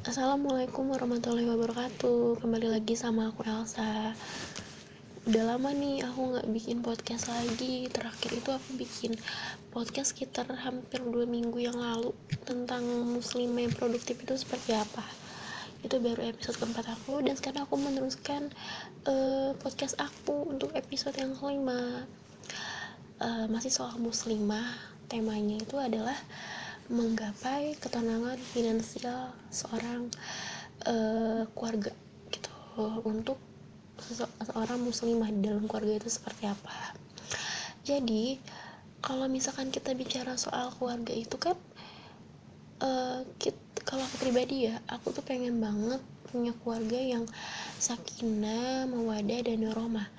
Assalamualaikum warahmatullahi wabarakatuh. Kembali lagi sama aku Elsa. Udah lama nih aku gak bikin podcast lagi. Terakhir itu aku bikin podcast sekitar hampir 2 minggu yang lalu Tentang muslimah yang produktif itu seperti apa. Itu baru episode keempat aku Dan sekarang aku meneruskan uh, podcast aku untuk episode yang kelima. Uh, Masih soal muslimah. Temanya itu adalah menggapai ketenangan finansial seorang uh, keluarga gitu. Untuk seorang muslimah di dalam keluarga itu seperti apa? Jadi kalau misalkan kita bicara soal keluarga itu kan uh, kita, kalau aku pribadi ya aku tuh pengen banget punya keluarga yang sakinah mawadah dan rohmah.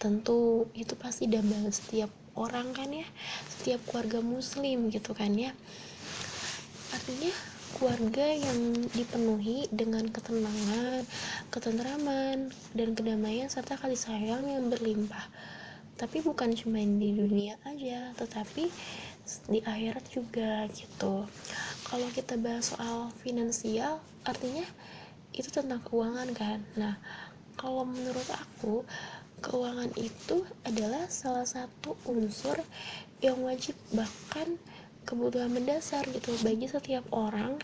Tentu itu pasti dambaan setiap orang kan ya setiap keluarga muslim gitu kan ya artinya keluarga yang dipenuhi dengan ketenangan, ketentraman, dan kedamaian serta kasih sayang yang berlimpah. Tapi bukan cuma di dunia aja, tetapi di akhirat juga gitu. Kalau kita bahas soal finansial, artinya itu tentang keuangan kan. Nah, kalau menurut aku keuangan itu adalah salah satu unsur yang wajib bahkan kebutuhan mendasar gitu bagi setiap orang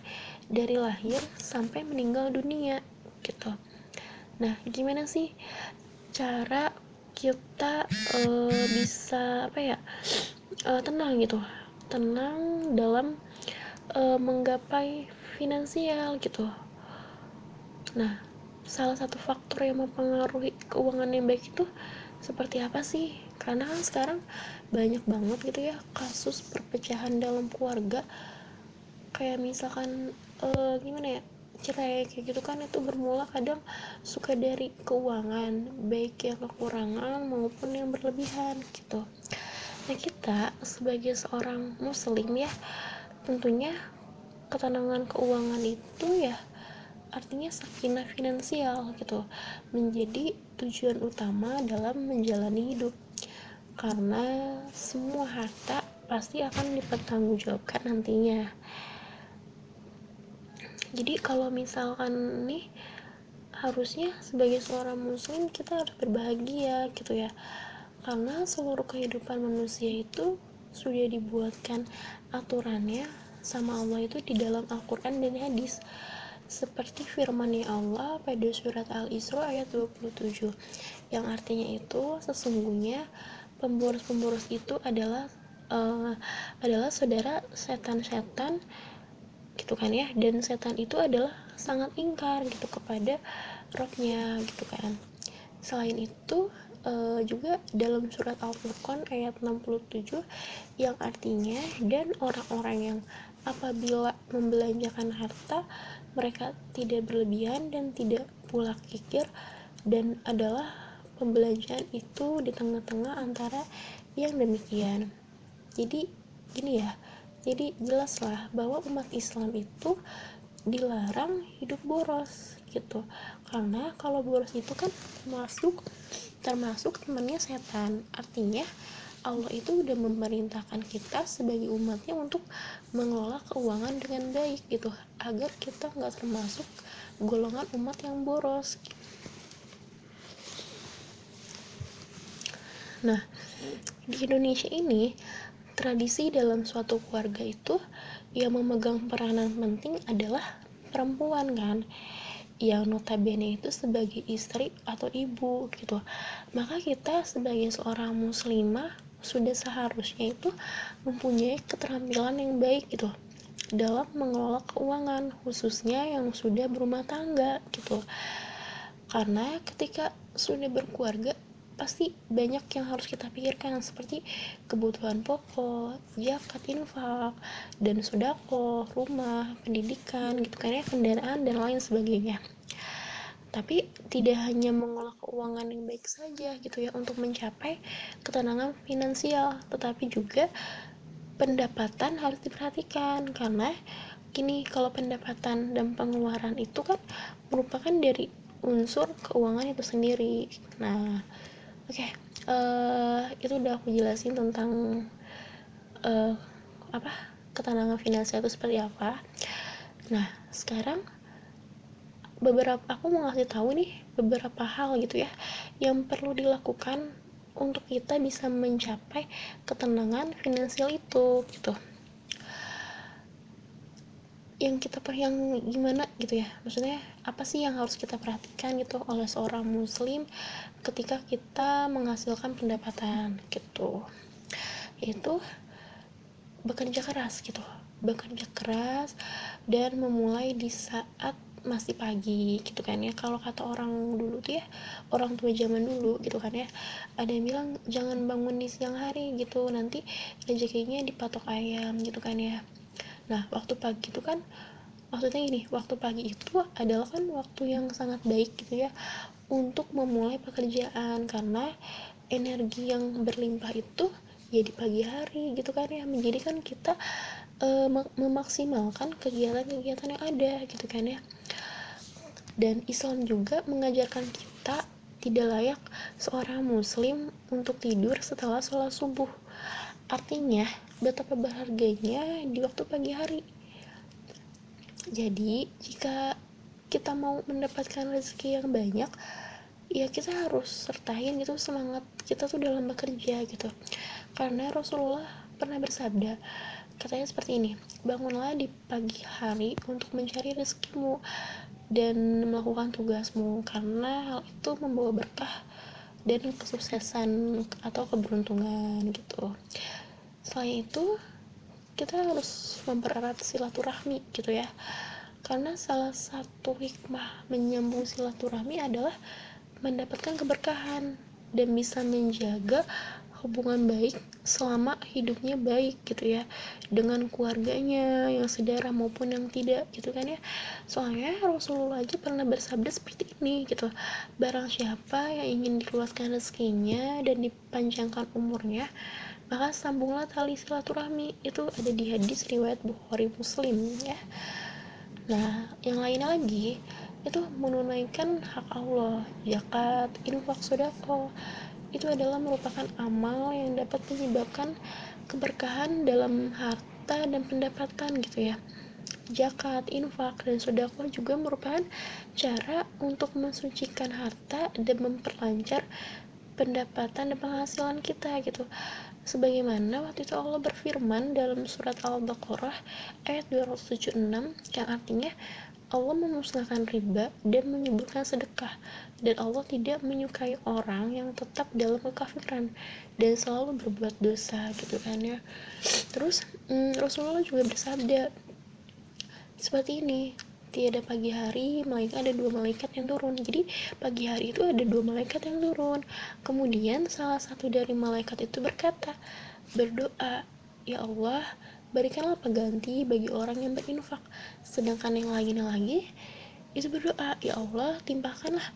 dari lahir sampai meninggal dunia gitu. Nah, gimana sih cara kita uh, bisa apa ya uh, tenang gitu, tenang dalam uh, menggapai finansial gitu. Nah, salah satu faktor yang mempengaruhi keuangan yang baik itu seperti apa sih? Karena kan sekarang banyak banget gitu ya kasus perpecahan dalam keluarga. Kayak misalkan uh, gimana ya cerai kayak gitu kan itu bermula kadang suka dari keuangan baik yang kekurangan maupun yang berlebihan gitu. Nah kita sebagai seorang muslim ya tentunya ketenangan keuangan itu ya artinya sakinah finansial gitu menjadi tujuan utama dalam menjalani hidup. Karena semua harta pasti akan dipertanggungjawabkan nantinya. Jadi kalau misalkan nih harusnya sebagai seorang muslim kita harus berbahagia gitu ya. Karena seluruh kehidupan manusia itu sudah dibuatkan aturannya sama Allah itu di dalam Al-Quran dan hadis seperti firman Allah pada surat Al-Isra ayat 27 yang artinya itu sesungguhnya pemboros-pemboros itu adalah uh, adalah saudara setan-setan gitu kan ya? Dan setan itu adalah sangat ingkar gitu kepada rohnya gitu kan. Selain itu uh, juga dalam surat Al-Furqan ayat 67 yang artinya dan orang-orang yang apabila membelanjakan harta mereka tidak berlebihan dan tidak pula kikir dan adalah pembelajaran itu di tengah-tengah antara yang demikian. Jadi gini ya jadi jelaslah bahwa umat Islam itu dilarang hidup boros gitu. Karena kalau boros itu kan masuk termasuk temannya setan. Artinya Allah itu udah memerintahkan kita sebagai umatnya untuk mengelola keuangan dengan baik gitu agar kita nggak termasuk golongan umat yang boros. Nah di Indonesia ini tradisi dalam suatu keluarga itu yang memegang peranan penting adalah perempuan kan? Yang notabene itu sebagai istri atau ibu gitu. Maka kita sebagai seorang muslimah sudah seharusnya itu mempunyai keterampilan yang baik gitu dalam mengelola keuangan khususnya yang sudah berumah tangga gitu. Karena ketika sudah berkeluarga pasti banyak yang harus kita pikirkan seperti kebutuhan pokok, zakat infak, dan sodako, rumah, pendidikan, gitu kan ya, kendaraan dan lain sebagainya tapi tidak hanya mengolah keuangan yang baik saja gitu ya untuk mencapai ketenangan finansial tetapi juga pendapatan harus diperhatikan. Karena gini kalau pendapatan dan pengeluaran itu kan merupakan dari unsur keuangan itu sendiri. Nah oke okay, uh, eh, itu udah aku jelasin tentang uh, apa ketenangan finansial itu seperti apa. Nah sekarang beberapa aku mau ngasih tahu nih beberapa hal gitu ya yang perlu dilakukan untuk kita bisa mencapai ketenangan finansial itu gitu. Yang kita per yang gimana gitu ya maksudnya apa sih yang harus kita perhatikan gitu oleh seorang muslim ketika kita menghasilkan pendapatan gitu. Yaitu bekerja keras gitu bekerja keras dan memulai di saat masih pagi gitu kan ya. Kalau kata orang dulu tuh ya orang tua zaman dulu gitu kan ya ada yang bilang jangan bangun di siang hari gitu. Nanti rezekinya dipatok ayam gitu kan ya. Nah waktu pagi itu kan maksudnya ini waktu pagi itu adalah kan waktu yang sangat baik gitu ya untuk memulai pekerjaan. Karena energi yang berlimpah itu ya di pagi hari gitu kan ya. Menjadikan kita uh, memaksimalkan kegiatan-kegiatan yang ada gitu kan ya. Dan Islam juga mengajarkan kita tidak layak seorang muslim untuk tidur setelah sholat subuh. Artinya betapa berharganya di waktu pagi hari. Jadi jika kita mau mendapatkan rezeki yang banyak ya kita harus sertain gitu semangat kita tuh dalam bekerja gitu. Karena Rasulullah pernah bersabda katanya seperti ini bangunlah di pagi hari untuk mencari rezekimu dan melakukan tugasmu karena hal itu membawa berkah dan kesuksesan atau keberuntungan gitu. Selain itu kita harus mempererat silaturahmi gitu ya. Karena salah satu hikmah menyambung silaturahmi adalah mendapatkan keberkahan dan bisa menjaga hubungan baik selama hidupnya baik gitu ya dengan keluarganya yang sedara maupun yang tidak gitu kan ya. Soalnya Rasulullah aja pernah bersabda seperti ini gitu barang siapa yang ingin dikeluaskan rezekinya dan dipanjangkan umurnya maka sambunglah tali silaturahmi. Itu ada di hadis riwayat Bukhari Muslim ya. Nah yang lainnya lagi itu menunaikan hak Allah zakat infak sodako itu adalah merupakan amal yang dapat menyebabkan keberkahan dalam harta dan pendapatan gitu ya. Zakat, infak, dan sodako juga merupakan cara untuk mensucikan harta dan memperlancar pendapatan dan penghasilan kita gitu. Sebagaimana waktu itu Allah berfirman dalam surat Al-Baqarah ayat 276 yang artinya Allah memusnahkan riba dan menyebutkan sedekah. Dan Allah tidak menyukai orang yang tetap dalam kekafiran dan selalu berbuat dosa gitu kan ya. Terus hmm, Rasulullah juga bersabda seperti ini tiada pagi hari malaikat ada dua malaikat yang turun. Jadi pagi hari itu ada dua malaikat yang turun. Kemudian salah satu dari malaikat itu berkata berdoa ya Allah berikanlah pengganti bagi orang yang berinfak. Sedangkan yang lainnya lagi itu berdoa ya Allah timpahkanlah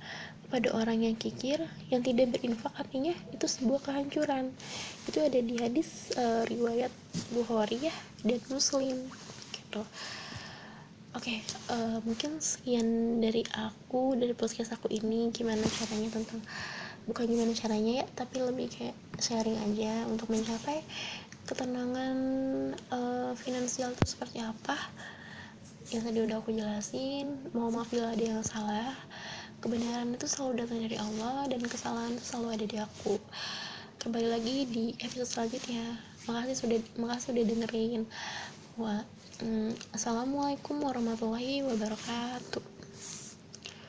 pada orang yang kikir yang tidak berinfak. Artinya itu sebuah kehancuran. Itu ada di hadis uh, riwayat Bukhari ya dan Muslim gitu. Oke okay, uh, eh, mungkin sekian dari aku dari podcast aku ini gimana caranya tentang bukan gimana caranya ya tapi lebih kayak sharing aja untuk mencapai ketenangan uh, finansial itu seperti apa? Yang tadi udah aku jelasin mau maaf bila ada yang salah. Kebenaran itu selalu datang dari Allah dan kesalahan selalu ada di aku. Kembali lagi di episode selanjutnya. Makasih sudah makasih sudah dengerin. Wah, mm, assalamualaikum warahmatullahi wabarakatuh